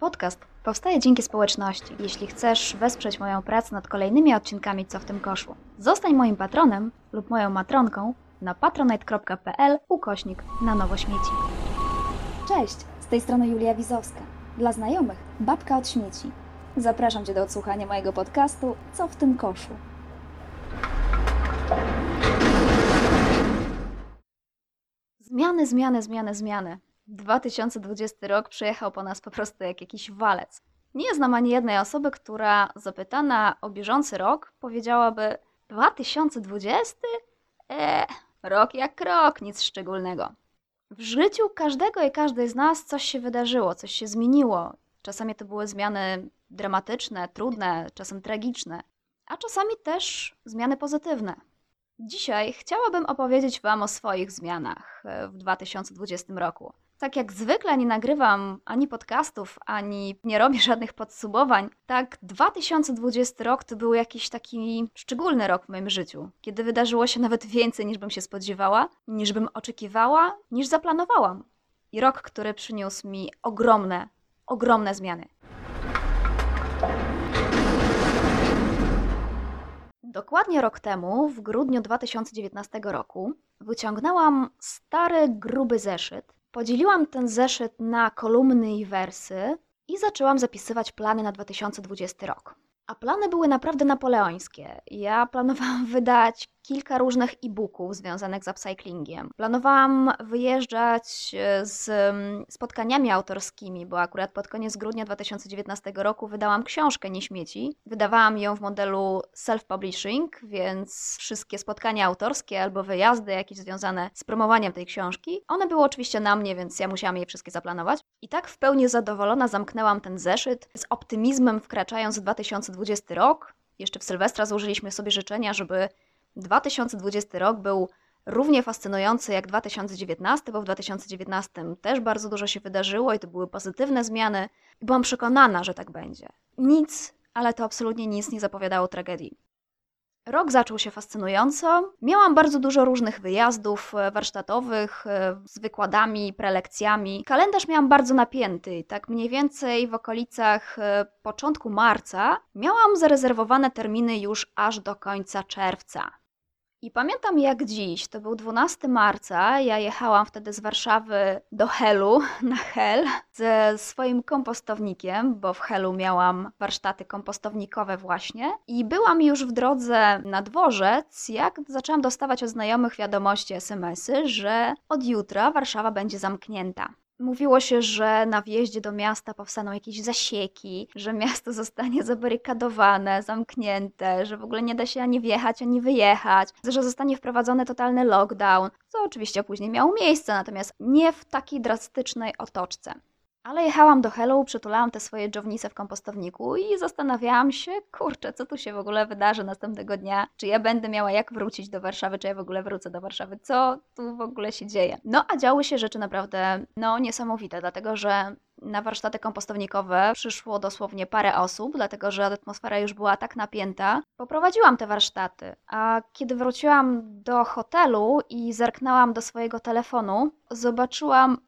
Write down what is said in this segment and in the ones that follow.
Podcast powstaje dzięki społeczności. Jeśli chcesz wesprzeć moją pracę nad kolejnymi odcinkami Co w tym koszu, zostań moim patronem lub moją matronką na patronite.pl ukośnik na nowo śmieci. Cześć, z tej strony Julia Wizowska. Dla znajomych babka od śmieci. Zapraszam Cię do odsłuchania mojego podcastu Co w tym koszu. Zmiany, zmiany, zmiany, zmiany. 2020 rok przyjechał po nas po prostu jak jakiś walec. Nie znam ani jednej osoby, która zapytana o bieżący rok powiedziałaby 2020? Eee, rok jak rok, nic szczególnego. W życiu każdego i każdej z nas coś się wydarzyło, coś się zmieniło. Czasami to były zmiany dramatyczne, trudne, czasem tragiczne, a czasami też zmiany pozytywne. Dzisiaj chciałabym opowiedzieć Wam o swoich zmianach e, w 2020 roku. Tak jak zwykle nie nagrywam ani podcastów, ani nie robię żadnych podsumowań, tak 2020 rok to był jakiś taki szczególny rok w moim życiu, kiedy wydarzyło się nawet więcej niż bym się spodziewała, niż bym oczekiwała, niż zaplanowałam. I rok, który przyniósł mi ogromne, ogromne zmiany. Dokładnie rok temu, w grudniu 2019 roku, wyciągnęłam stary, gruby zeszyt, podzieliłam ten zeszyt na kolumny i wersy i zaczęłam zapisywać plany na 2020 rok. A plany były naprawdę napoleońskie. Ja planowałam wydać kilka różnych e-booków związanych z upcyclingiem. Planowałam wyjeżdżać e, z mm, spotkaniami autorskimi, bo akurat pod koniec grudnia 2019 roku wydałam książkę Nieśmieci. Wydawałam ją w modelu self-publishing, więc wszystkie spotkania autorskie albo wyjazdy jakieś związane z promowaniem tej książki, one były oczywiście na mnie, więc ja musiałam je wszystkie zaplanować. I tak w pełni zadowolona zamknęłam ten zeszyt z optymizmem wkraczając w 2020 rok. Jeszcze w Sylwestra złożyliśmy sobie życzenia, żeby 2020 rok był równie fascynujący jak 2019, bo w 2019 też bardzo dużo się wydarzyło i to były pozytywne zmiany. Byłam przekonana, że tak będzie. Nic, ale to absolutnie nic nie zapowiadało tragedii. Rok zaczął się fascynująco. Miałam bardzo dużo różnych wyjazdów e, warsztatowych e, z wykładami, prelekcjami. Kalendarz miałam bardzo napięty. Tak mniej więcej w okolicach e, początku marca miałam zarezerwowane terminy już aż do końca czerwca. I pamiętam jak dziś, to był 12 marca, ja jechałam wtedy z Warszawy do Helu, na Hel, ze swoim kompostownikiem, bo w Helu miałam warsztaty kompostownikowe właśnie. I byłam już w drodze na dworzec, jak zaczęłam dostawać od znajomych wiadomości, smsy, że od jutra Warszawa będzie zamknięta. Mówiło się, że na wjeździe do miasta powstaną jakieś zasieki, że miasto zostanie zabarykadowane, zamknięte, że w ogóle nie da się ani wjechać, ani wyjechać, że zostanie wprowadzony totalny lockdown, co oczywiście później miało miejsce, natomiast nie w takiej drastycznej otoczce. Ale jechałam do Hello, przytulałam te swoje dżownice w kompostowniku i zastanawiałam się, kurczę, co tu się w ogóle wydarzy następnego dnia? Czy ja będę miała jak wrócić do Warszawy, czy ja w ogóle wrócę do Warszawy? Co tu w ogóle się dzieje? No, a działy się rzeczy naprawdę, no, niesamowite, dlatego że na warsztaty kompostownikowe przyszło dosłownie parę osób, dlatego że atmosfera już była tak napięta. Poprowadziłam te warsztaty, a kiedy wróciłam do hotelu i zerknęłam do swojego telefonu, zobaczyłam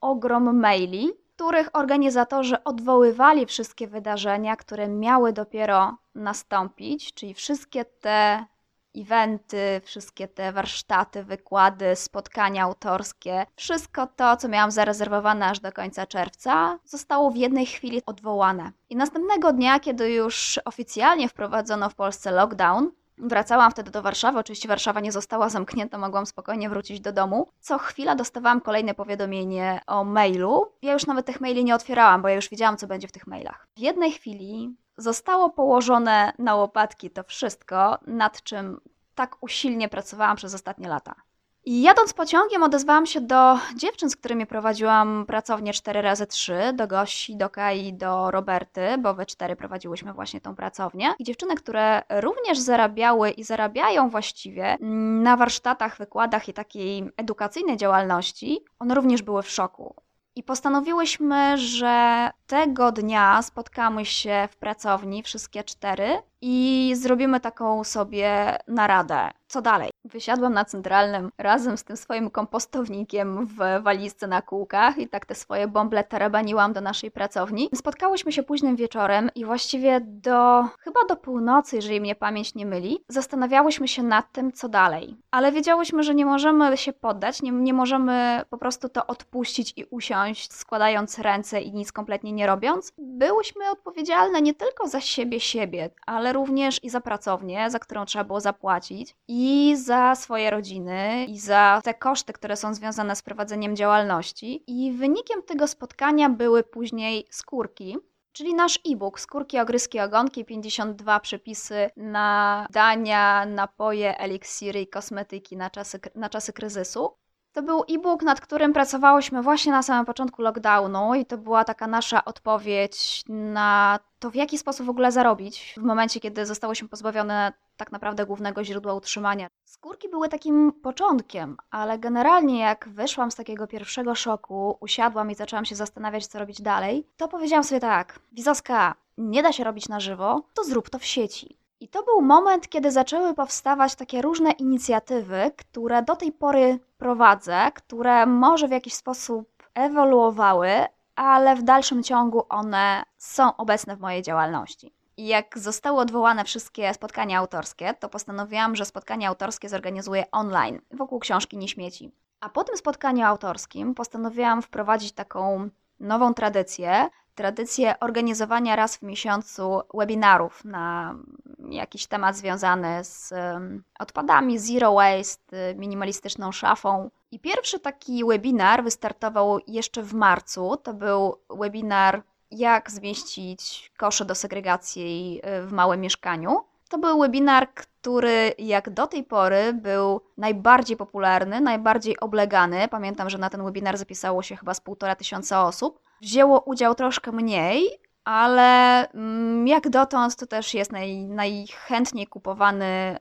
ogrom maili, których organizatorzy odwoływali wszystkie wydarzenia, które miały dopiero nastąpić, czyli wszystkie te eventy, wszystkie te warsztaty, wykłady, spotkania autorskie, wszystko to, co miałam zarezerwowane aż do końca czerwca, zostało w jednej chwili odwołane. I następnego dnia, kiedy już oficjalnie wprowadzono w Polsce lockdown, Wracałam wtedy do Warszawy. Oczywiście Warszawa nie została zamknięta, mogłam spokojnie wrócić do domu. Co chwila dostawałam kolejne powiadomienie o mailu. Ja już nawet tych maili nie otwierałam, bo ja już wiedziałam, co będzie w tych mailach. W jednej chwili zostało położone na łopatki to wszystko, nad czym tak usilnie pracowałam przez ostatnie lata. Jadąc pociągiem odezwałam się do dziewczyn, z którymi prowadziłam pracownię 4 razy 3 do Gosi, do Kai do Roberty, bo we cztery prowadziłyśmy właśnie tą pracownię. I dziewczyny, które również zarabiały i zarabiają właściwie na warsztatach, wykładach i takiej edukacyjnej działalności, one również były w szoku. I postanowiłyśmy, że tego dnia spotkamy się w pracowni, wszystkie cztery, i zrobimy taką sobie naradę. Co dalej? Wysiadłam na centralnym razem z tym swoim kompostownikiem w walizce na kółkach i tak te swoje bąble tarabaniłam do naszej pracowni. Spotkałyśmy się późnym wieczorem i właściwie do chyba do północy, jeżeli mnie pamięć nie myli, zastanawiałyśmy się nad tym, co dalej. Ale wiedziałyśmy, że nie możemy się poddać, nie, nie możemy po prostu to odpuścić i usiąść, składając ręce i nic kompletnie nie robiąc. Byłyśmy odpowiedzialne nie tylko za siebie, siebie, ale również i za pracownię, za którą trzeba było zapłacić. I za swoje rodziny, i za te koszty, które są związane z prowadzeniem działalności. I wynikiem tego spotkania były później skórki, czyli nasz e-book Skórki, Ogryski, Ogonki, 52 przepisy na dania, napoje, eliksiry i kosmetyki na czasy, na czasy kryzysu. To był e-book, nad którym pracowałyśmy właśnie na samym początku lockdownu i to była taka nasza odpowiedź na to, w jaki sposób w ogóle zarobić w momencie, kiedy zostałyśmy pozbawione tak naprawdę głównego źródła utrzymania. Skórki były takim początkiem, ale generalnie jak wyszłam z takiego pierwszego szoku, usiadłam i zaczęłam się zastanawiać, co robić dalej, to powiedziałam sobie tak, Wizoska, nie da się robić na żywo, to zrób to w sieci. I to był moment, kiedy zaczęły powstawać takie różne inicjatywy, które do tej pory prowadzę, które może w jakiś sposób ewoluowały, ale w dalszym ciągu one są obecne w mojej działalności. Jak zostały odwołane wszystkie spotkania autorskie, to postanowiłam, że spotkania autorskie zorganizuję online wokół książki Nie śmieci. A po tym spotkaniu autorskim postanowiłam wprowadzić taką nową tradycję, tradycję organizowania raz w miesiącu webinarów na jakiś temat związany z odpadami, zero waste, minimalistyczną szafą. I pierwszy taki webinar wystartował jeszcze w marcu. To był webinar jak zmieścić kosze do segregacji y, w małym mieszkaniu. To był webinar, który jak do tej pory był najbardziej popularny, najbardziej oblegany. Pamiętam, że na ten webinar zapisało się chyba z półtora tysiąca osób. Wzięło udział troszkę mniej, ale mm, jak dotąd to też jest naj, najchętniej kupowany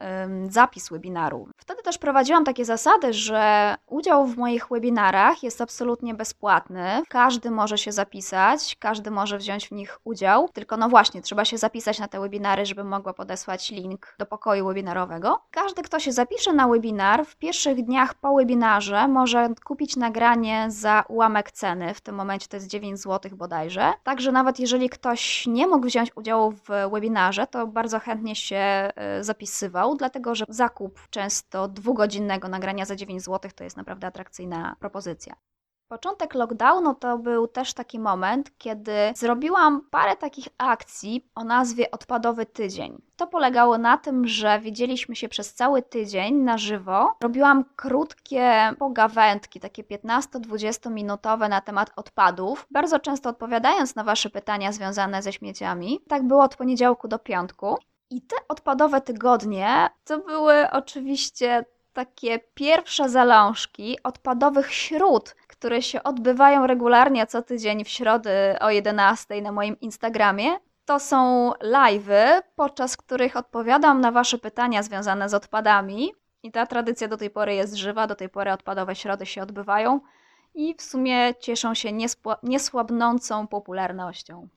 zapis webinaru. Wtedy też prowadziłam takie zasady, że udział w moich webinarach jest absolutnie bezpłatny. Każdy może się zapisać, każdy może wziąć w nich udział, tylko no właśnie, trzeba się zapisać na te webinary, żeby mogła podesłać link do pokoju webinarowego. Każdy, kto się zapisze na webinar, w pierwszych dniach po webinarze może kupić nagranie za ułamek ceny. W tym momencie to jest 9 zł bodajże. Także nawet jeżeli ktoś nie mógł wziąć udziału w webinarze, to bardzo chętnie się e, zapisywał, dlatego że zakup często dwugodzinnego nagrania za 9 zł to jest naprawdę atrakcyjna propozycja. Początek lockdownu to był też taki moment, kiedy zrobiłam parę takich akcji o nazwie Odpadowy Tydzień. To polegało na tym, że widzieliśmy się przez cały tydzień na żywo. Robiłam krótkie pogawędki, takie 15-20 minutowe na temat odpadów, bardzo często odpowiadając na Wasze pytania związane ze śmieciami. Tak było od poniedziałku do piątku. I te odpadowe tygodnie to były oczywiście takie pierwsze zalążki odpadowych śród, które się odbywają regularnie co tydzień w środę o 11 na moim Instagramie. To są live'y, podczas których odpowiadam na Wasze pytania związane z odpadami. I ta tradycja do tej pory jest żywa, do tej pory odpadowe środy się odbywają i w sumie cieszą się niesłabnącą popularnością.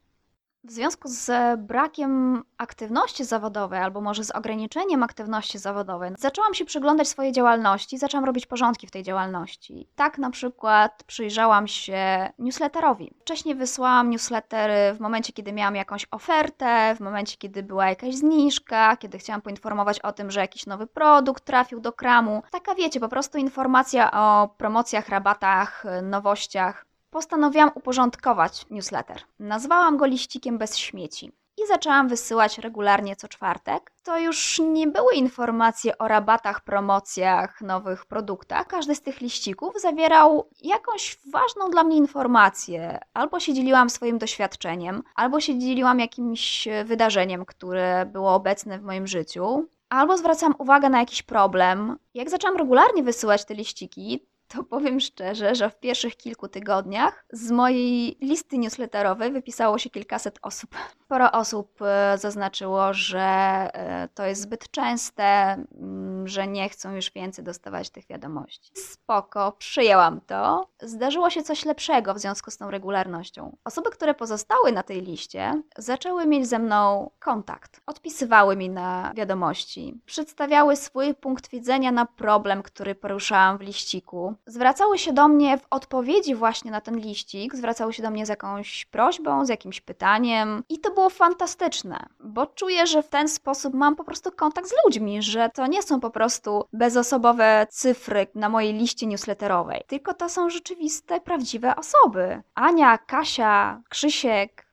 W związku z brakiem aktywności zawodowej, albo może z ograniczeniem aktywności zawodowej, zaczęłam się przyglądać swojej działalności, zaczęłam robić porządki w tej działalności. Tak na przykład przyjrzałam się newsletterowi. Wcześniej wysłałam newslettery w momencie, kiedy miałam jakąś ofertę, w momencie, kiedy była jakaś zniżka, kiedy chciałam poinformować o tym, że jakiś nowy produkt trafił do kramu. Taka wiecie, po prostu informacja o promocjach, rabatach, nowościach postanowiłam uporządkować newsletter. Nazwałam go liścikiem bez śmieci i zaczęłam wysyłać regularnie co czwartek. To już nie były informacje o rabatach, promocjach, nowych produktach. Każdy z tych liścików zawierał jakąś ważną dla mnie informację. Albo się dzieliłam swoim doświadczeniem, albo się dzieliłam jakimś wydarzeniem, które było obecne w moim życiu. Albo zwracam uwagę na jakiś problem. Jak zaczęłam regularnie wysyłać te liściki, to powiem szczerze, że w pierwszych kilku tygodniach z mojej listy newsletterowej wypisało się kilkaset osób. Sporo osób e, zaznaczyło, że e, to jest zbyt częste, mm, że nie chcą już więcej dostawać tych wiadomości. Spoko, przyjęłam to. Zdarzyło się coś lepszego w związku z tą regularnością. Osoby, które pozostały na tej liście, zaczęły mieć ze mną kontakt. Odpisywały mi na wiadomości, przedstawiały swój punkt widzenia na problem, który poruszałam w liściku. Zwracały się do mnie w odpowiedzi właśnie na ten liścik, zwracały się do mnie z jakąś prośbą, z jakimś pytaniem i to było fantastyczne, bo czuję, że w ten sposób mam po prostu kontakt z ludźmi, że to nie są po prostu bezosobowe cyfry na mojej liście newsletterowej, tylko to są rzeczywiste, prawdziwe osoby. Ania, Kasia, Krzysiek.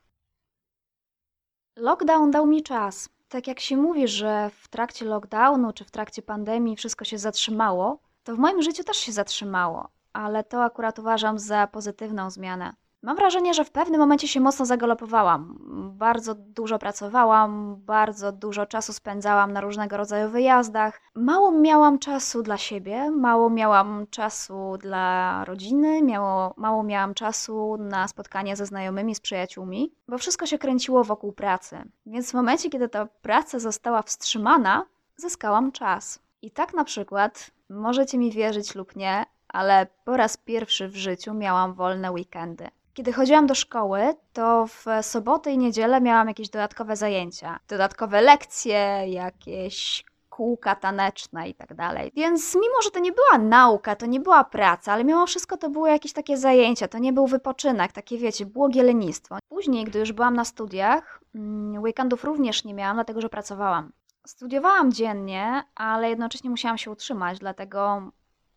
Lockdown dał mi czas. Tak jak się mówi, że w trakcie lockdownu czy w trakcie pandemii wszystko się zatrzymało, to w moim życiu też się zatrzymało, ale to akurat uważam za pozytywną zmianę. Mam wrażenie, że w pewnym momencie się mocno zagalopowałam. Bardzo dużo pracowałam, bardzo dużo czasu spędzałam na różnego rodzaju wyjazdach. Mało miałam czasu dla siebie, mało miałam czasu dla rodziny, miało, mało miałam czasu na spotkanie ze znajomymi, z przyjaciółmi, bo wszystko się kręciło wokół pracy. Więc w momencie, kiedy ta praca została wstrzymana, zyskałam czas. I tak na przykład, możecie mi wierzyć lub nie, ale po raz pierwszy w życiu miałam wolne weekendy. Kiedy chodziłam do szkoły, to w soboty i niedzielę miałam jakieś dodatkowe zajęcia, dodatkowe lekcje, jakieś kółka taneczne i tak dalej. Więc mimo, że to nie była nauka, to nie była praca, ale mimo wszystko to były jakieś takie zajęcia, to nie był wypoczynek, takie wiecie, błogie lenistwo. Później, gdy już byłam na studiach, mm, weekendów również nie miałam, dlatego że pracowałam. Studiowałam dziennie, ale jednocześnie musiałam się utrzymać, dlatego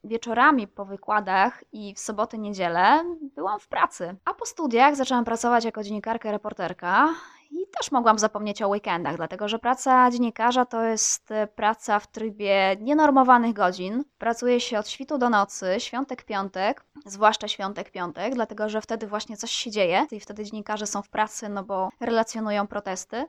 wieczorami po wykładach i w soboty, niedzielę byłam w pracy. A po studiach zaczęłam pracować jako dziennikarka reporterka i też mogłam zapomnieć o weekendach, dlatego że praca dziennikarza to jest e, praca w trybie nienormowanych godzin. Pracuje się od świtu do nocy, świątek, piątek, zwłaszcza świątek, piątek, dlatego że wtedy właśnie coś się dzieje i wtedy dziennikarze są w pracy, no bo relacjonują protesty.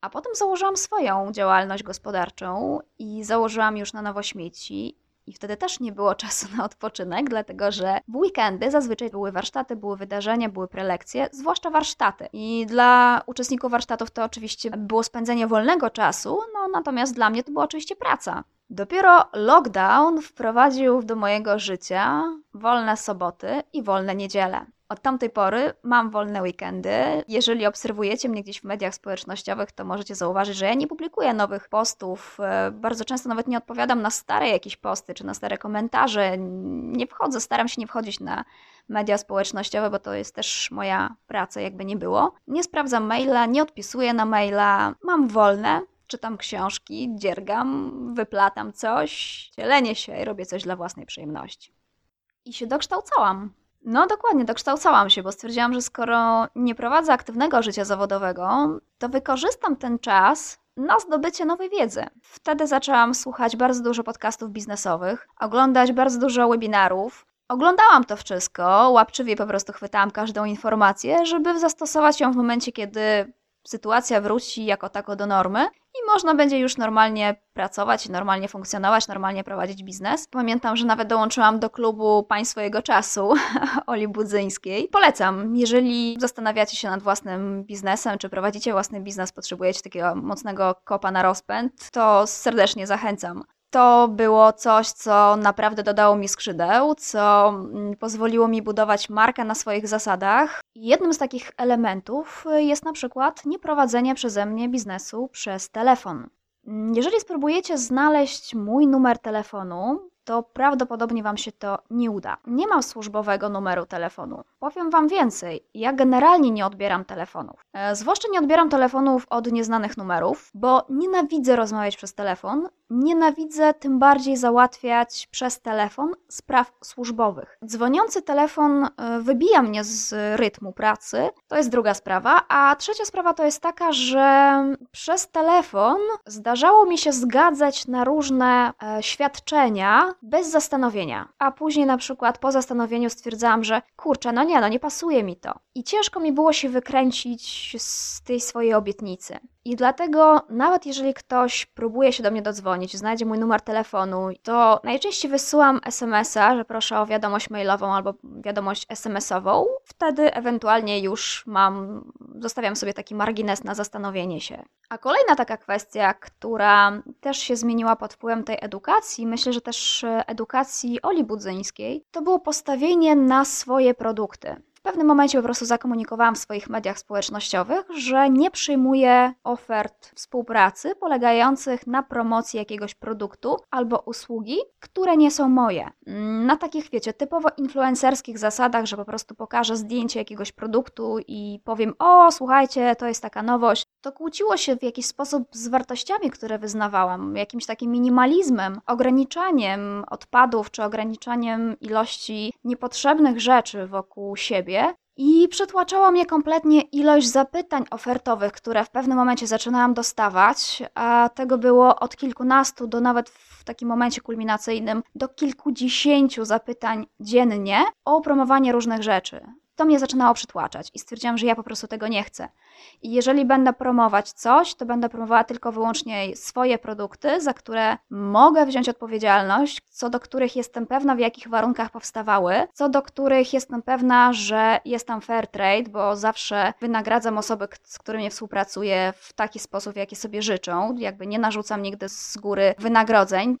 A potem założyłam swoją działalność gospodarczą i założyłam już na nowo śmieci i wtedy też nie było czasu na odpoczynek, dlatego że w weekendy zazwyczaj były warsztaty, były wydarzenia, były prelekcje, zwłaszcza warsztaty. I dla uczestników warsztatów to oczywiście było spędzenie wolnego czasu, no natomiast dla mnie to była oczywiście praca. Dopiero lockdown wprowadził do mojego życia wolne soboty i wolne niedziele. Od tamtej pory mam wolne weekendy. Jeżeli obserwujecie mnie gdzieś w mediach społecznościowych, to możecie zauważyć, że ja nie publikuję nowych postów. E, bardzo często nawet nie odpowiadam na stare jakieś posty czy na stare komentarze. Nie wchodzę, staram się nie wchodzić na media społecznościowe, bo to jest też moja praca, jakby nie było. Nie sprawdzam maila, nie odpisuję na maila. Mam wolne, czytam książki, dziergam, wyplatam coś, cielenie się i robię coś dla własnej przyjemności. I się dokształcałam. No dokładnie, dokształcałam się, bo stwierdziłam, że skoro nie prowadzę aktywnego życia zawodowego, to wykorzystam ten czas na zdobycie nowej wiedzy. Wtedy zaczęłam słuchać bardzo dużo podcastów biznesowych, oglądać bardzo dużo webinarów. Oglądałam to wszystko, łapczywie po prostu chwytałam każdą informację, żeby zastosować ją w momencie, kiedy sytuacja wróci jako tako do normy i można będzie już normalnie pracować, normalnie funkcjonować, normalnie prowadzić biznes. Pamiętam, że nawet dołączyłam do klubu Pań swojego czasu Oli Budzyńskiej. Polecam, jeżeli zastanawiacie się nad własnym biznesem, czy prowadzicie własny biznes, potrzebujecie takiego mocnego kopa na rozpęd, to serdecznie zachęcam to było coś, co naprawdę dodało mi skrzydeł, co mm, pozwoliło mi budować markę na swoich zasadach. Jednym z takich elementów jest na przykład nieprowadzenie przeze mnie biznesu przez telefon. Mm, jeżeli spróbujecie znaleźć mój numer telefonu, to prawdopodobnie Wam się to nie uda. Nie mam służbowego numeru telefonu. Powiem Wam więcej, ja generalnie nie odbieram telefonów. E, zwłaszcza nie odbieram telefonów od nieznanych numerów, bo nienawidzę rozmawiać przez telefon, nienawidzę tym bardziej załatwiać przez telefon spraw służbowych. Dzwoniący telefon e, wybija mnie z rytmu pracy, to jest druga sprawa, a trzecia sprawa to jest taka, że przez telefon zdarzało mi się zgadzać na różne e, świadczenia, bez zastanowienia. A później na przykład po zastanowieniu stwierdzałam, że kurczę, no nie, no nie pasuje mi to. I ciężko mi było się wykręcić z tej swojej obietnicy. I dlatego, nawet jeżeli ktoś próbuje się do mnie dodzwonić, znajdzie mój numer telefonu, to najczęściej wysyłam SMS-a, że proszę o wiadomość mailową albo wiadomość SMS-ową. Wtedy ewentualnie już mam, zostawiam sobie taki margines na zastanowienie się. A kolejna taka kwestia, która też się zmieniła pod wpływem tej edukacji, myślę, że też edukacji Oli Budzyńskiej, to było postawienie na swoje produkty. Pewnym momencie po prostu zakomunikowałam w swoich mediach społecznościowych, że nie przyjmuję ofert współpracy polegających na promocji jakiegoś produktu albo usługi, które nie są moje. Na takich, wiecie, typowo influencerskich zasadach, że po prostu pokażę zdjęcie jakiegoś produktu i powiem: O, słuchajcie, to jest taka nowość. To kłóciło się w jakiś sposób z wartościami, które wyznawałam, jakimś takim minimalizmem, ograniczaniem odpadów czy ograniczaniem ilości niepotrzebnych rzeczy wokół siebie. I przytłaczała mnie kompletnie ilość zapytań ofertowych, które w pewnym momencie zaczynałam dostawać, a tego było od kilkunastu do nawet w takim momencie kulminacyjnym do kilkudziesięciu zapytań dziennie o promowanie różnych rzeczy. To mnie zaczynało przytłaczać i stwierdziłam, że ja po prostu tego nie chcę. I jeżeli będę promować coś, to będę promowała tylko wyłącznie swoje produkty, za które mogę wziąć odpowiedzialność, co do których jestem pewna, w jakich warunkach powstawały, co do których jestem pewna, że jest tam fair trade, bo zawsze wynagradzam osoby, z którymi współpracuję w taki sposób, jaki sobie życzą. Jakby nie narzucam nigdy z góry wynagrodzeń.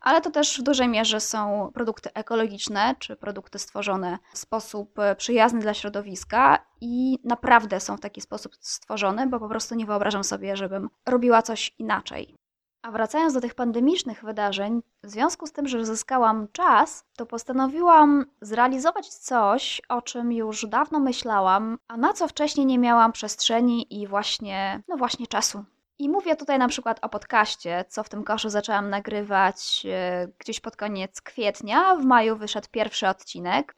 Ale to też w dużej mierze są produkty ekologiczne, czy produkty stworzone w sposób przyjazny dla środowiska i naprawdę są w taki sposób stworzone, bo po prostu nie wyobrażam sobie, żebym robiła coś inaczej. A wracając do tych pandemicznych wydarzeń, w związku z tym, że zyskałam czas, to postanowiłam zrealizować coś, o czym już dawno myślałam, a na co wcześniej nie miałam przestrzeni i właśnie, no właśnie czasu. I mówię tutaj na przykład o podcaście, co w tym koszu zaczęłam nagrywać e, gdzieś pod koniec kwietnia. W maju wyszedł pierwszy odcinek.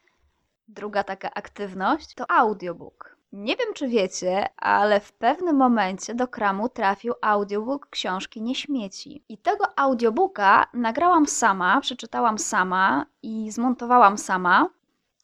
Druga taka aktywność to audiobook. Nie wiem, czy wiecie, ale w pewnym momencie do kramu trafił audiobook książki Nie śmieci. I tego audiobooka nagrałam sama, przeczytałam sama i zmontowałam sama.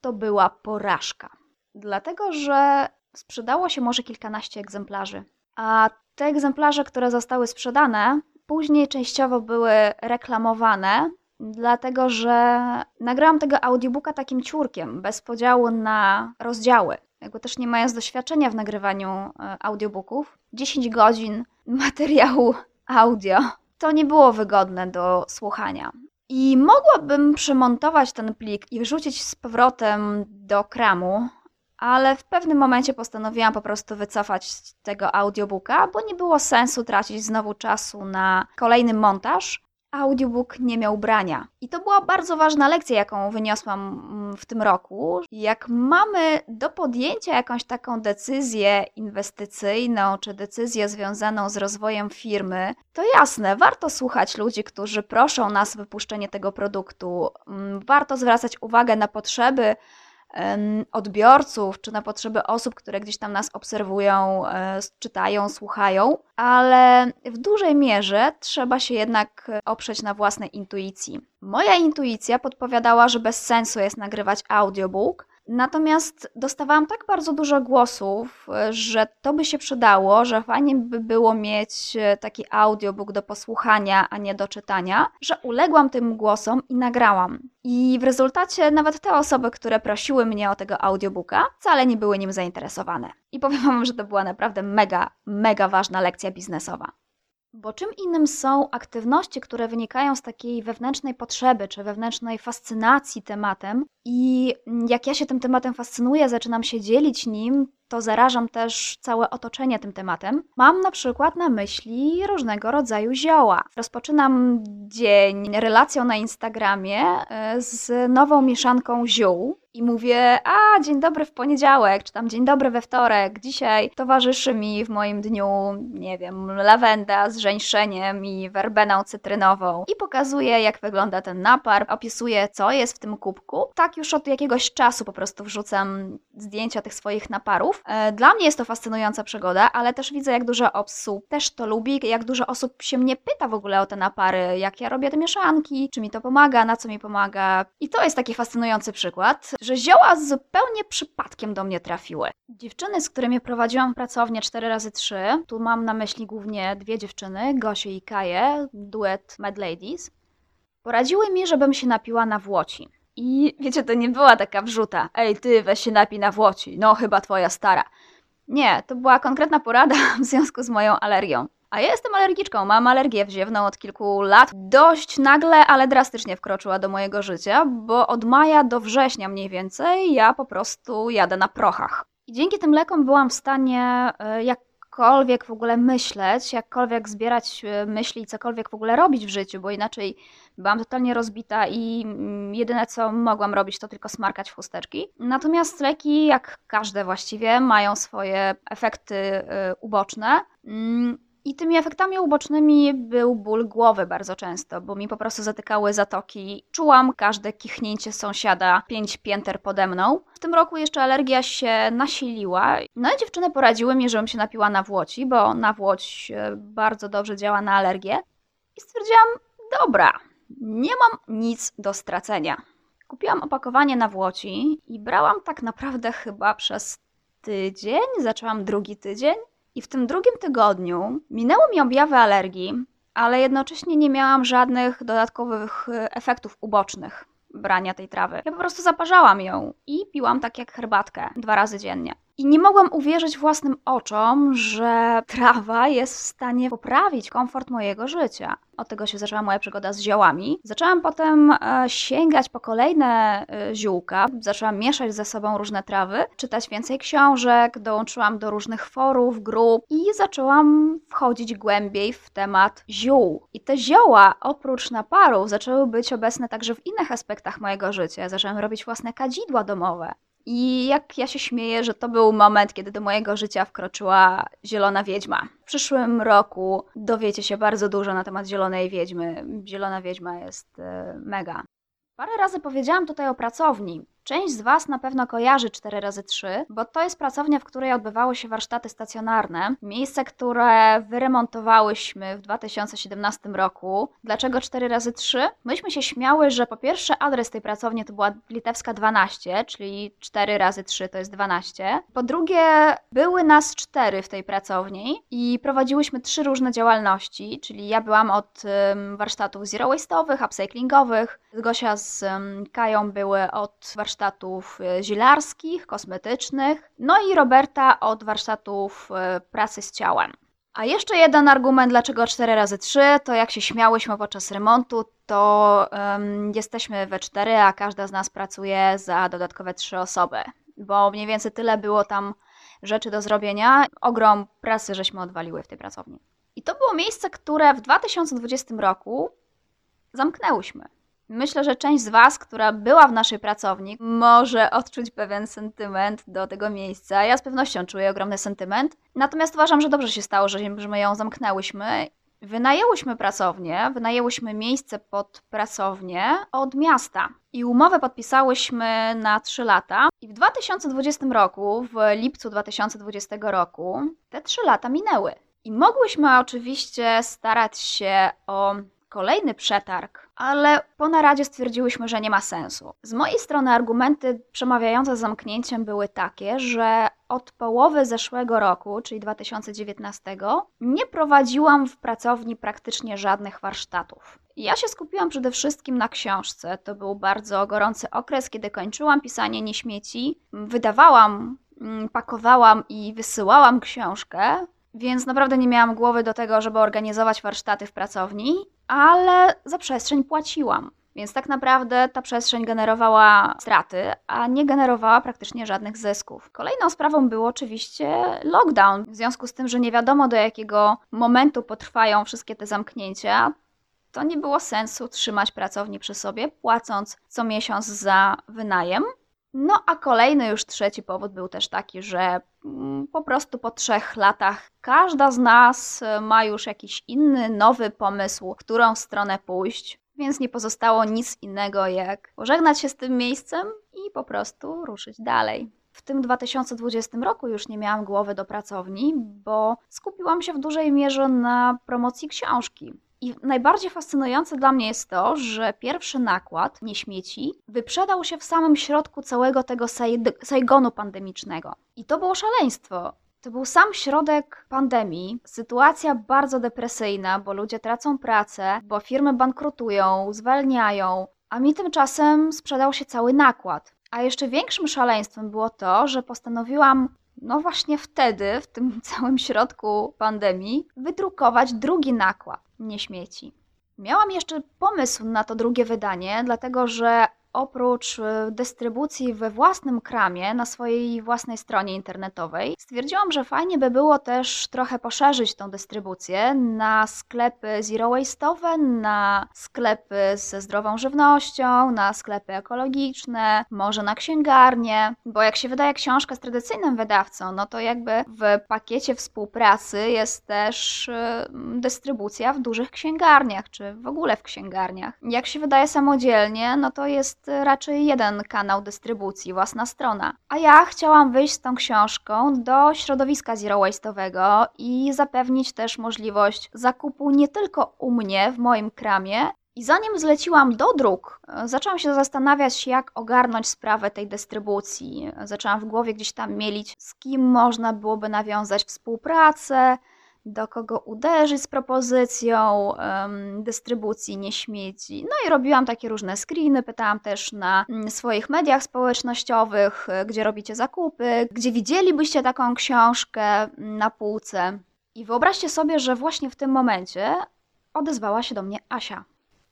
To była porażka. Dlatego, że sprzedało się może kilkanaście egzemplarzy. A te egzemplarze, które zostały sprzedane, później częściowo były reklamowane, dlatego że nagrałam tego audiobooka takim ciurkiem, bez podziału na rozdziały. Jakby też nie mając doświadczenia w nagrywaniu e, audiobooków, 10 godzin materiału audio to nie było wygodne do słuchania. I mogłabym przemontować ten plik i wrzucić z powrotem do kramu, ale w pewnym momencie postanowiłam po prostu wycofać tego audiobooka, bo nie było sensu tracić znowu czasu na kolejny montaż. Audiobook nie miał brania. I to była bardzo ważna lekcja, jaką wyniosłam mm, w tym roku. Jak mamy do podjęcia jakąś taką decyzję inwestycyjną, czy decyzję związaną z rozwojem firmy, to jasne, warto słuchać ludzi, którzy proszą nas o wypuszczenie tego produktu. Mm, warto zwracać uwagę na potrzeby odbiorców, czy na potrzeby osób, które gdzieś tam nas obserwują, e, czytają, słuchają, ale w dużej mierze trzeba się jednak oprzeć na własnej intuicji. Moja intuicja podpowiadała, że bez sensu jest nagrywać audiobook, Natomiast dostawałam tak bardzo dużo głosów, że to by się przydało, że fajnie by było mieć e, taki audiobook do posłuchania, a nie do czytania, że uległam tym głosom i nagrałam. I w rezultacie nawet te osoby, które prosiły mnie o tego audiobooka, wcale nie były nim zainteresowane. I powiem Wam, że to była naprawdę mega, mega ważna lekcja biznesowa. Bo czym innym są aktywności, które wynikają z takiej wewnętrznej potrzeby czy wewnętrznej fascynacji tematem, i jak ja się tym tematem fascynuję, zaczynam się dzielić nim, to zarażam też całe otoczenie tym tematem. Mam na przykład na myśli różnego rodzaju zioła. Rozpoczynam dzień relacją na Instagramie e, z nową mieszanką ziół i mówię, a dzień dobry w poniedziałek, czy tam dzień dobry we wtorek. Dzisiaj towarzyszy mi w moim dniu, nie wiem, lawenda z żeńszeniem i werbeną cytrynową. I pokazuję, jak wygląda ten napar, opisuję, co jest w tym kubku. Tak już od jakiegoś czasu po prostu wrzucam zdjęcia tych swoich naparów. E, dla mnie jest to fascynująca przygoda, ale też widzę, jak dużo osób też to lubi, jak dużo osób się mnie pyta w ogóle o te napary, jak ja robię te mieszanki, czy mi to pomaga, na co mi pomaga. I to jest taki fascynujący przykład, że zioła zupełnie przypadkiem do mnie trafiły. Dziewczyny, z którymi prowadziłam pracownię 4x3, tu mam na myśli głównie dwie dziewczyny, Gosię i Kaję, duet Mad Ladies, poradziły mi, żebym się napiła na włoci. I wiecie, to nie była taka wrzuta. Ej, ty, weź się napij na włoci. No, chyba twoja stara. Nie, to była konkretna porada w związku z moją alergią. A ja jestem alergiczką, mam alergię wziewną od kilku lat. Dość nagle, ale drastycznie wkroczyła do mojego życia, bo od maja do września mniej więcej ja po prostu jadę na prochach. I dzięki tym lekom byłam w stanie e, jakkolwiek w ogóle myśleć, jakkolwiek zbierać e, myśli i cokolwiek w ogóle robić w życiu, bo inaczej byłam totalnie rozbita i mm, jedyne co mogłam robić to tylko smarkać w chusteczki. Natomiast leki, jak każde właściwie, mają swoje efekty e, uboczne. I tymi efektami ubocznymi był ból głowy bardzo często, bo mi po prostu zatykały zatoki. Czułam każde kichnięcie sąsiada pięć pięter pode mną. W tym roku jeszcze alergia się nasiliła. No i dziewczyny poradziły mi, żebym się napiła na włoci, bo na włoć e, bardzo dobrze działa na alergię. I stwierdziłam, dobra, nie mam nic do stracenia. Kupiłam opakowanie na włoci i brałam tak naprawdę chyba przez tydzień, zaczęłam drugi tydzień i w tym drugim tygodniu minęło mi objawy alergii, ale jednocześnie nie miałam żadnych dodatkowych e, efektów ubocznych brania tej trawy. Ja po prostu zaparzałam ją i piłam tak jak herbatkę dwa razy dziennie. I nie mogłam uwierzyć własnym oczom, że trawa jest w stanie poprawić komfort mojego życia. Od tego się zaczęła moja przygoda z ziołami. Zaczęłam potem e, sięgać po kolejne e, ziółka, zaczęłam mieszać ze sobą różne trawy, czytać więcej książek, dołączyłam do różnych forów, grup i zaczęłam wchodzić głębiej w temat ziół. I te zioła, oprócz naparów, zaczęły być obecne także w innych aspektach mojego życia. Zaczęłam robić własne kadzidła domowe. I jak ja się śmieję, że to był moment, kiedy do mojego życia wkroczyła Zielona Wiedźma. W przyszłym roku dowiecie się bardzo dużo na temat Zielonej Wiedźmy. Zielona Wiedźma jest e, mega. Parę razy powiedziałam tutaj o pracowni. Część z Was na pewno kojarzy 4x3, bo to jest pracownia, w której odbywały się warsztaty stacjonarne. Miejsce, które wyremontowałyśmy w 2017 roku. Dlaczego 4x3? Myśmy się śmiały, że po pierwsze adres tej pracowni to była Litewska 12, czyli 4 razy 3 to jest 12. Po drugie, były nas cztery w tej pracowni i prowadziłyśmy trzy różne działalności, czyli ja byłam od warsztatów zero waste'owych, upcyclingowych, Gosia z Kają były od warsztatów warsztatów e, zilarskich, kosmetycznych, no i Roberta od warsztatów e, pracy z ciałem. A jeszcze jeden argument, dlaczego 4 razy 3 to jak się śmiałyśmy podczas remontu, to um, jesteśmy we cztery, a każda z nas pracuje za dodatkowe trzy osoby, bo mniej więcej tyle było tam rzeczy do zrobienia. Ogrom pracy żeśmy odwaliły w tej pracowni. I to było miejsce, które w 2020 roku zamknęłyśmy. Myślę, że część z Was, która była w naszej pracowni, może odczuć pewien sentyment do tego miejsca. Ja z pewnością czuję ogromny sentyment. Natomiast uważam, że dobrze się stało, że, my ją zamknęłyśmy. Wynajęłyśmy pracownię, wynajęłyśmy miejsce pod pracownię od miasta i umowę podpisałyśmy na 3 lata. I w 2020 roku, w lipcu 2020 roku, te 3 lata minęły. I mogłyśmy oczywiście starać się o kolejny przetarg, ale po naradzie stwierdziłyśmy, że nie ma sensu. Z mojej strony argumenty przemawiające zamknięciem były takie, że od połowy zeszłego roku, czyli 2019, nie prowadziłam w pracowni praktycznie żadnych warsztatów. Ja się skupiłam przede wszystkim na książce. To był bardzo gorący okres, kiedy kończyłam pisanie nieśmieci. Wydawałam, mm, pakowałam i wysyłałam książkę, więc naprawdę nie miałam głowy do tego, żeby organizować warsztaty w pracowni, ale za przestrzeń płaciłam. Więc tak naprawdę ta przestrzeń generowała straty, a nie generowała praktycznie żadnych zysków. Kolejną sprawą był oczywiście lockdown. W związku z tym, że nie wiadomo do jakiego momentu potrwają wszystkie te zamknięcia, to nie było sensu trzymać pracowni przy sobie, płacąc co miesiąc za wynajem. No a kolejny, już trzeci powód był też taki, że po prostu po trzech latach każda z nas e, ma już jakiś inny, nowy pomysł, w którą stronę pójść. więc nie pozostało nic innego jak pożegnać się z tym miejscem i po prostu ruszyć dalej. W tym 2020 roku już nie miałam głowy do pracowni, bo skupiłam się w dużej mierze na promocji książki. I najbardziej fascynujące dla mnie jest to, że pierwszy nakład, nie śmieci, wyprzedał się w samym środku całego tego Saigonu pandemicznego. I to było szaleństwo. To był sam środek pandemii, sytuacja bardzo depresyjna, bo ludzie tracą pracę, bo firmy bankrutują, zwalniają, a mi tymczasem sprzedał się cały nakład. A jeszcze większym szaleństwem było to, że postanowiłam, no właśnie wtedy, w tym całym środku pandemii, wydrukować drugi nakład, nie śmieci. Miałam jeszcze pomysł na to drugie wydanie, dlatego że oprócz e, dystrybucji we własnym kramie na swojej własnej stronie internetowej, stwierdziłam, że fajnie by było też trochę poszerzyć tą dystrybucję na sklepy zero waste'owe, na sklepy ze zdrową żywnością, na sklepy ekologiczne, może na księgarnie, bo jak się wydaje książkę z tradycyjnym wydawcą, no to jakby w pakiecie współpracy jest też e, dystrybucja w dużych księgarniach, czy w ogóle w księgarniach. Jak się wydaje samodzielnie, no to jest raczej jeden kanał dystrybucji, własna strona. A ja chciałam wyjść z tą książką do środowiska zero waste'owego i zapewnić też możliwość zakupu nie tylko u mnie w moim kramie, i zanim zleciłam do druk, zaczęłam się zastanawiać, jak ogarnąć sprawę tej dystrybucji. Zaczęłam w głowie gdzieś tam mielić, z kim można byłoby nawiązać współpracę, do kogo uderzyć z propozycją um, dystrybucji nieśmieci. No i robiłam takie różne screeny, pytałam też na mm, swoich mediach społecznościowych, e, gdzie robicie zakupy, gdzie widzielibyście taką książkę mm, na półce. I wyobraźcie sobie, że właśnie w tym momencie odezwała się do mnie Asia.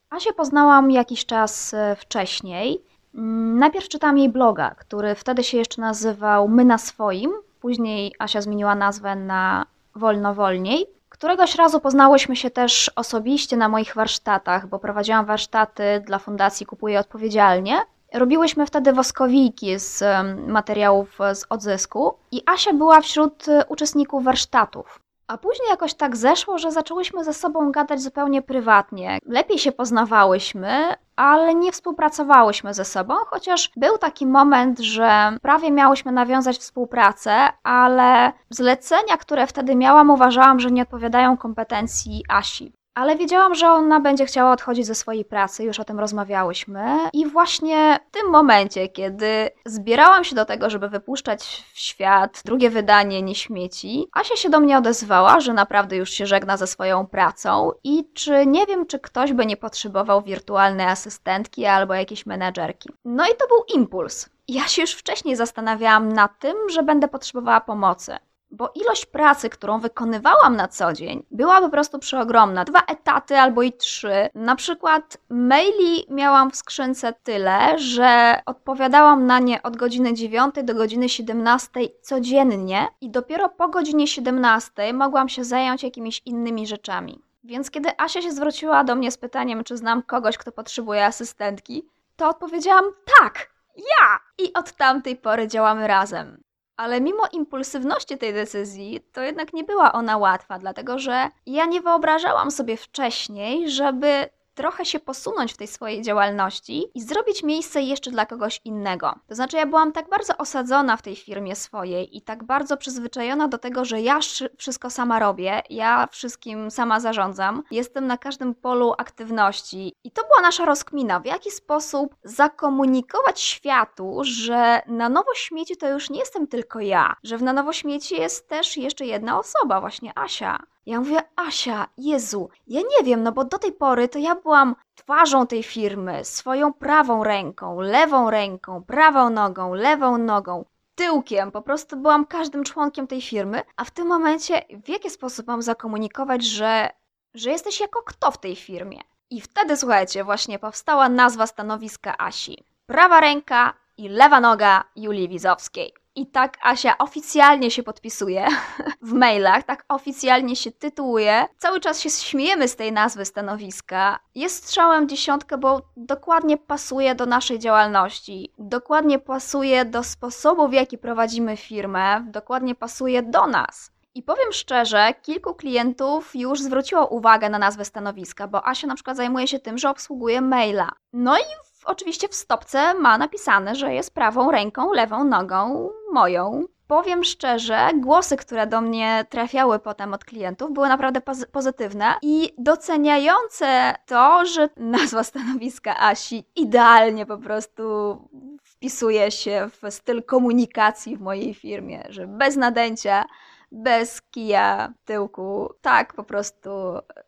Asię poznałam jakiś czas e, wcześniej. Mm, najpierw czytałam jej bloga, który wtedy się jeszcze nazywał My na swoim. Później Asia zmieniła nazwę na wolno wolniej. Któregoś razu poznałyśmy się też osobiście na moich warsztatach, bo prowadziłam warsztaty dla Fundacji Kupuję Odpowiedzialnie. Robiłyśmy wtedy woskowiki z materiałów z odzysku i Asia była wśród e, uczestników warsztatów. A później jakoś tak zeszło, że zaczęłyśmy ze sobą gadać zupełnie prywatnie. Lepiej się poznawałyśmy, ale nie współpracowałyśmy ze sobą, chociaż był taki moment, że prawie miałyśmy nawiązać współpracę, ale zlecenia, które wtedy miałam, uważałam, że nie odpowiadają kompetencji Asi ale wiedziałam, że ona będzie chciała odchodzić ze swojej pracy, już o tym rozmawiałyśmy. I właśnie w tym momencie, kiedy zbierałam się do tego, żeby wypuszczać w świat drugie wydanie Nieśmieci, Asia się do mnie odezwała, że naprawdę już się żegna ze swoją pracą i czy nie wiem, czy ktoś by nie potrzebował wirtualnej asystentki albo jakiejś menedżerki. No i to był impuls. Ja się już wcześniej zastanawiałam nad tym, że będę potrzebowała pomocy bo ilość pracy, którą wykonywałam na co dzień, była po prostu przeogromna. Dwa etaty albo i trzy. Na przykład maili miałam w skrzynce tyle, że odpowiadałam na nie od godziny 9 do godziny 17 codziennie i dopiero po godzinie 17 mogłam się zająć jakimiś innymi rzeczami. Więc kiedy Asia się zwróciła do mnie z pytaniem, czy znam kogoś, kto potrzebuje asystentki, to odpowiedziałam tak, ja! I od tamtej pory działamy razem. Ale mimo impulsywności tej decyzji, to jednak nie była ona łatwa, dlatego że ja nie wyobrażałam sobie wcześniej, żeby trochę się posunąć w tej swojej działalności i zrobić miejsce jeszcze dla kogoś innego. To znaczy, ja byłam tak bardzo osadzona w tej firmie swojej i tak bardzo przyzwyczajona do tego, że ja wszystko sama robię, ja wszystkim sama zarządzam, jestem na każdym polu aktywności. I to była nasza rozkmina, w jaki sposób zakomunikować światu, że na nowo śmieci to już nie jestem tylko ja, że w na nowo śmieci jest też jeszcze jedna osoba, właśnie Asia. Ja mówię, Asia, Jezu, ja nie wiem, no bo do tej pory to ja byłam twarzą tej firmy, swoją prawą ręką, lewą ręką, prawą nogą, lewą nogą, tyłkiem, po prostu byłam każdym członkiem tej firmy, a w tym momencie w jaki sposób mam zakomunikować, że, że jesteś jako kto w tej firmie? I wtedy, słuchajcie, właśnie powstała nazwa stanowiska Asi. Prawa ręka i lewa noga Julii Wizowskiej. I tak Asia oficjalnie się podpisuje w mailach, tak oficjalnie się tytułuje. Cały czas się śmiejemy z tej nazwy stanowiska. Jest strzałem dziesiątkę, bo dokładnie pasuje do naszej działalności, dokładnie pasuje do sposobu, w jaki prowadzimy firmę, dokładnie pasuje do nas. I powiem szczerze, kilku klientów już zwróciło uwagę na nazwę stanowiska, bo Asia na przykład zajmuje się tym, że obsługuje maila. No i oczywiście w stopce ma napisane, że jest prawą ręką, lewą nogą moją. Powiem szczerze, głosy, które do mnie trafiały potem od klientów, były naprawdę pozy- pozytywne i doceniające to, że nazwa stanowiska Asi idealnie po prostu wpisuje się w styl komunikacji w mojej firmie, że bez nadęcia, bez kija tyłku, tak po prostu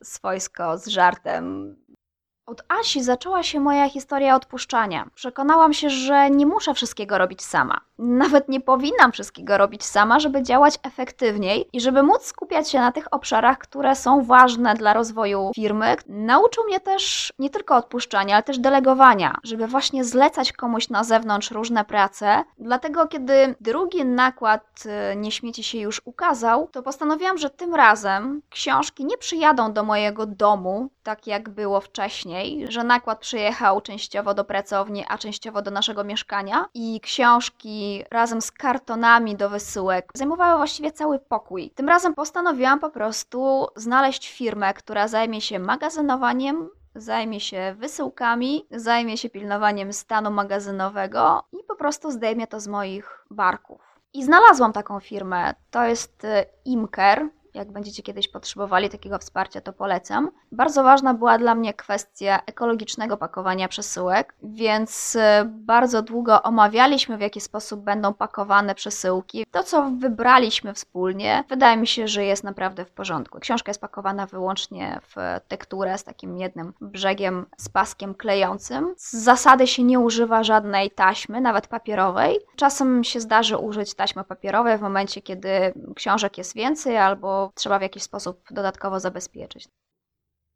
swojsko z żartem od Asi zaczęła się moja historia odpuszczania. Przekonałam się, że nie muszę wszystkiego robić sama. Nawet nie powinnam wszystkiego robić sama, żeby działać efektywniej i żeby móc skupiać się na tych obszarach, które są ważne dla rozwoju firmy. Nauczył mnie też nie tylko odpuszczania, ale też delegowania, żeby właśnie zlecać komuś na zewnątrz różne prace. Dlatego, kiedy drugi nakład y, Nie śmieci się już ukazał, to postanowiłam, że tym razem książki nie przyjadą do mojego domu, tak jak było wcześniej że nakład przyjechał częściowo do pracowni, a częściowo do naszego mieszkania i książki razem z kartonami do wysyłek zajmowały właściwie cały pokój. Tym razem postanowiłam po prostu znaleźć firmę, która zajmie się magazynowaniem zajmie się wysyłkami, zajmie się pilnowaniem stanu magazynowego i po prostu zdejmie to z moich barków. I znalazłam taką firmę. To jest y, Imker. Jak będziecie kiedyś potrzebowali takiego wsparcia, to polecam. Bardzo ważna była dla mnie kwestia ekologicznego pakowania przesyłek, więc e, bardzo długo omawialiśmy, w jaki sposób będą pakowane przesyłki. To, co wybraliśmy wspólnie, wydaje mi się, że jest naprawdę w porządku. Książka jest pakowana wyłącznie w tekturę z takim jednym brzegiem z paskiem klejącym. Z zasady się nie używa żadnej taśmy, nawet papierowej. Czasem się zdarzy użyć taśmy papierowej w momencie, kiedy książek jest więcej albo trzeba w jakiś sposób dodatkowo zabezpieczyć.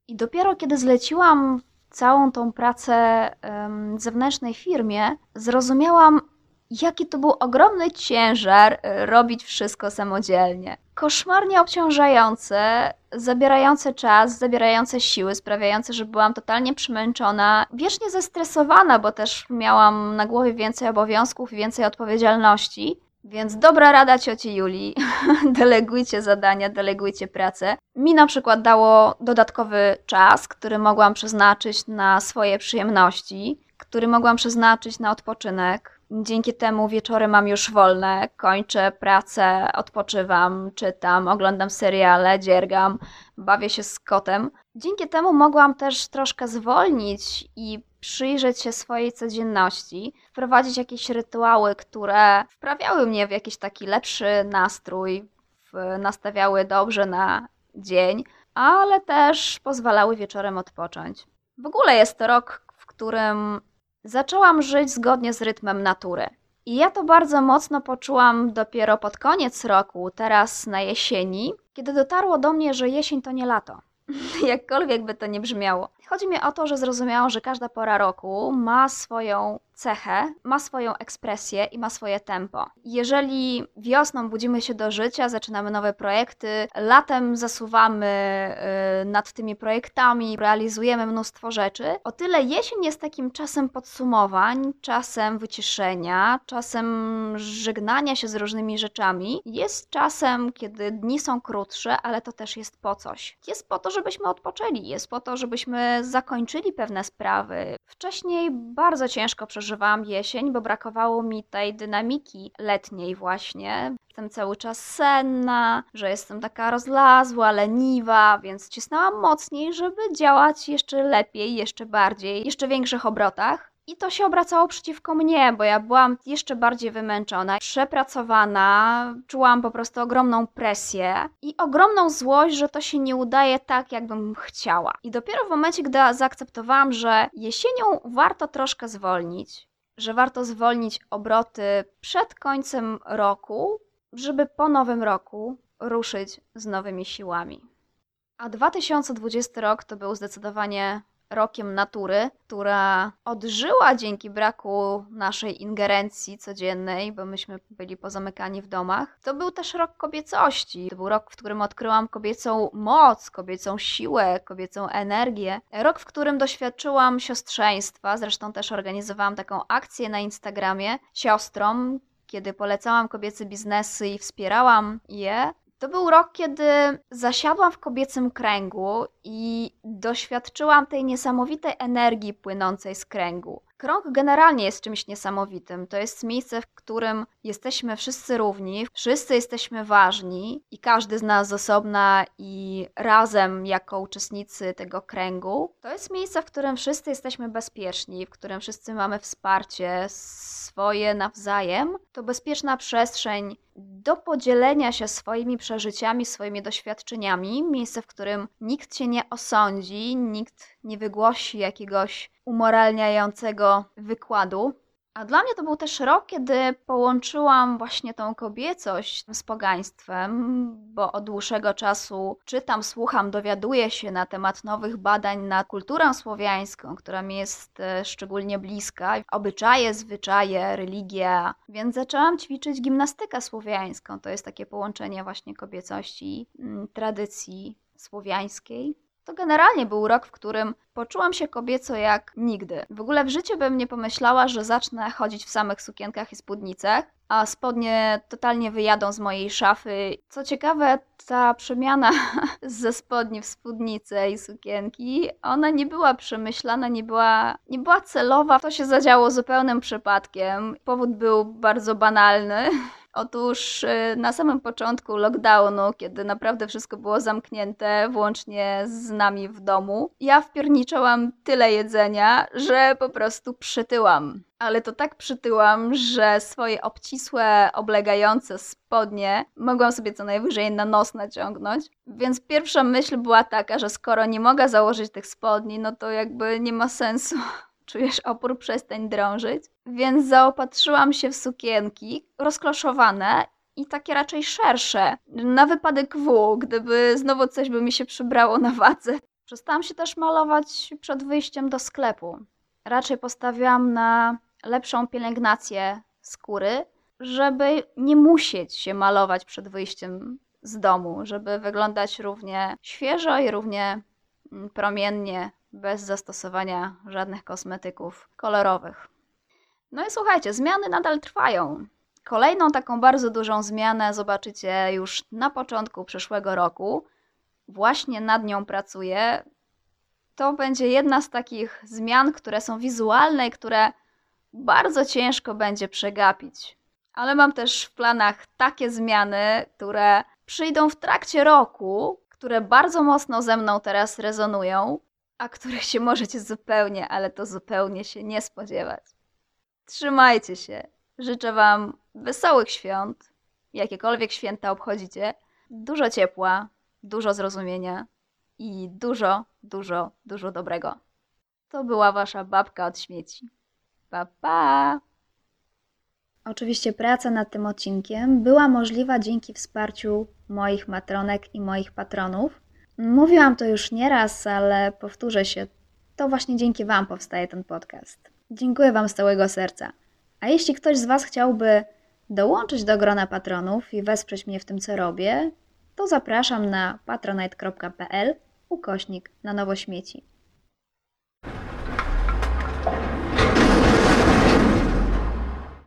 I dopiero kiedy zleciłam całą tą pracę zewnętrznej firmie, zrozumiałam, jaki to był ogromny ciężar y, robić wszystko samodzielnie. Koszmarnie obciążające, zabierające czas, zabierające siły, sprawiające, że byłam totalnie przemęczona, wiecznie zestresowana, bo też miałam na głowie więcej obowiązków i więcej odpowiedzialności. Więc dobra rada cioci Julii, delegujcie zadania, delegujcie pracę. Mi na przykład dało dodatkowy czas, który mogłam przeznaczyć na swoje przyjemności, który mogłam przeznaczyć na odpoczynek. Dzięki temu wieczory mam już wolne, kończę pracę, odpoczywam, czytam, oglądam seriale, dziergam, bawię się z kotem. Dzięki temu mogłam też troszkę zwolnić i przyjrzeć się swojej codzienności, wprowadzić jakieś rytuały, które wprawiały mnie w jakiś taki lepszy nastrój, nastawiały dobrze na dzień, ale też pozwalały wieczorem odpocząć. W ogóle jest to rok, w którym zaczęłam żyć zgodnie z rytmem natury. I ja to bardzo mocno poczułam dopiero pod koniec roku, teraz na jesieni, kiedy dotarło do mnie, że jesień to nie lato. Jakkolwiek by to nie brzmiało. Chodzi mi o to, że zrozumiałam, że każda pora roku ma swoją cechę, ma swoją ekspresję i ma swoje tempo. Jeżeli wiosną budzimy się do życia, zaczynamy nowe projekty, latem zasuwamy yy, nad tymi projektami, realizujemy mnóstwo rzeczy, o tyle jesień jest takim czasem podsumowań, czasem wyciszenia, czasem żegnania się z różnymi rzeczami. Jest czasem, kiedy dni są krótsze, ale to też jest po coś. Jest po to, żebyśmy odpoczęli, jest po to, żebyśmy zakończyli pewne sprawy. Wcześniej bardzo ciężko przeżywaliśmy przeżywałam jesień, bo brakowało mi tej dynamiki letniej właśnie. Jestem cały czas senna, że jestem taka rozlazła, leniwa, więc cisnęłam mocniej, żeby działać jeszcze lepiej, jeszcze bardziej, jeszcze większych obrotach. I to się obracało przeciwko mnie, bo ja byłam jeszcze bardziej wymęczona, przepracowana, czułam po prostu ogromną presję i ogromną złość, że to się nie udaje tak, jakbym chciała. I dopiero w momencie, gdy zaakceptowałam, że jesienią warto troszkę zwolnić, że warto zwolnić obroty przed końcem roku, żeby po nowym roku ruszyć z nowymi siłami. A 2020 rok to był zdecydowanie rokiem natury, która odżyła dzięki braku naszej ingerencji codziennej, bo myśmy byli pozamykani w domach. To był też rok kobiecości. To był rok, w którym odkryłam kobiecą moc, kobiecą siłę, kobiecą energię. Rok, w którym doświadczyłam siostrzeństwa, zresztą też organizowałam taką akcję na Instagramie siostrom, kiedy polecałam kobiece biznesy i wspierałam je To był rok, kiedy zasiadłam w kobiecym kręgu i doświadczyłam tej niesamowitej energii płynącej z kręgu. Krąg generalnie jest czymś niesamowitym. To jest miejsce, w którym jesteśmy wszyscy równi, wszyscy jesteśmy ważni i każdy z nas z osobna i razem jako uczestnicy tego kręgu. To jest miejsce, w którym wszyscy jesteśmy bezpieczni, w którym wszyscy mamy wsparcie swoje nawzajem. To bezpieczna przestrzeń do podzielenia się swoimi przeżyciami, swoimi doświadczeniami, miejsce, w którym nikt cię nie osądzi, nikt nie wygłosi jakiegoś umoralniającego wykładu. A dla mnie to był też rok, kiedy połączyłam właśnie tą kobiecość z pogaństwem, bo od dłuższego czasu czytam, słucham, dowiaduję się na temat nowych badań nad kulturą słowiańską, która mi jest e, szczególnie bliska, obyczaje, zwyczaje, religia, więc zaczęłam ćwiczyć gimnastykę słowiańską. To jest takie połączenie właśnie kobiecości, mm, tradycji słowiańskiej. To generalnie był rok, w którym poczułam się kobieco jak nigdy. W ogóle w życiu bym nie pomyślała, że zacznę chodzić w samych sukienkach i spódnicach, a spodnie totalnie wyjadą z mojej szafy. Co ciekawe, ta przemiana ze spodni w spódnicę i sukienki, ona nie była przemyślana, nie była, nie była celowa. To się zadziało zupełnym przypadkiem. Powód był bardzo banalny. Otóż y, na samym początku lockdownu, kiedy naprawdę wszystko było zamknięte, włącznie z nami w domu, ja wpierniczałam tyle jedzenia, że po prostu przytyłam. Ale to tak przytyłam, że swoje obcisłe, oblegające spodnie mogłam sobie co najwyżej na nos naciągnąć. Więc pierwsza myśl była taka, że skoro nie mogę założyć tych spodni, no to jakby nie ma sensu czujesz opór, przestań drążyć. Więc zaopatrzyłam się w sukienki rozkloszowane i takie raczej szersze, na wypadek W, gdyby znowu coś by mi się przybrało na wadze. Przestałam się też malować przed wyjściem do sklepu. Raczej postawiłam na lepszą pielęgnację skóry, żeby nie musieć się malować przed wyjściem z domu, żeby wyglądać równie świeżo i równie mm, promiennie bez zastosowania żadnych kosmetyków kolorowych. No i słuchajcie, zmiany nadal trwają. Kolejną taką bardzo dużą zmianę zobaczycie już na początku przyszłego roku. Właśnie nad nią pracuję. To będzie jedna z takich zmian, które są wizualne i które bardzo ciężko będzie przegapić. Ale mam też w planach takie zmiany, które przyjdą w trakcie roku, które bardzo mocno ze mną teraz rezonują a których się możecie zupełnie, ale to zupełnie się nie spodziewać. Trzymajcie się. Życzę Wam wesołych świąt, jakiekolwiek święta obchodzicie, dużo ciepła, dużo zrozumienia i dużo, dużo, dużo dobrego. To była Wasza babka od śmieci. Pa, pa! Oczywiście praca nad tym odcinkiem była możliwa dzięki wsparciu moich matronek i moich patronów. Mówiłam to już nieraz, ale powtórzę się. To właśnie dzięki Wam powstaje ten podcast. Dziękuję Wam z całego serca. A jeśli ktoś z Was chciałby dołączyć do grona patronów i wesprzeć mnie w tym, co robię, to zapraszam na patronite.pl ukośnik na nowo śmieci.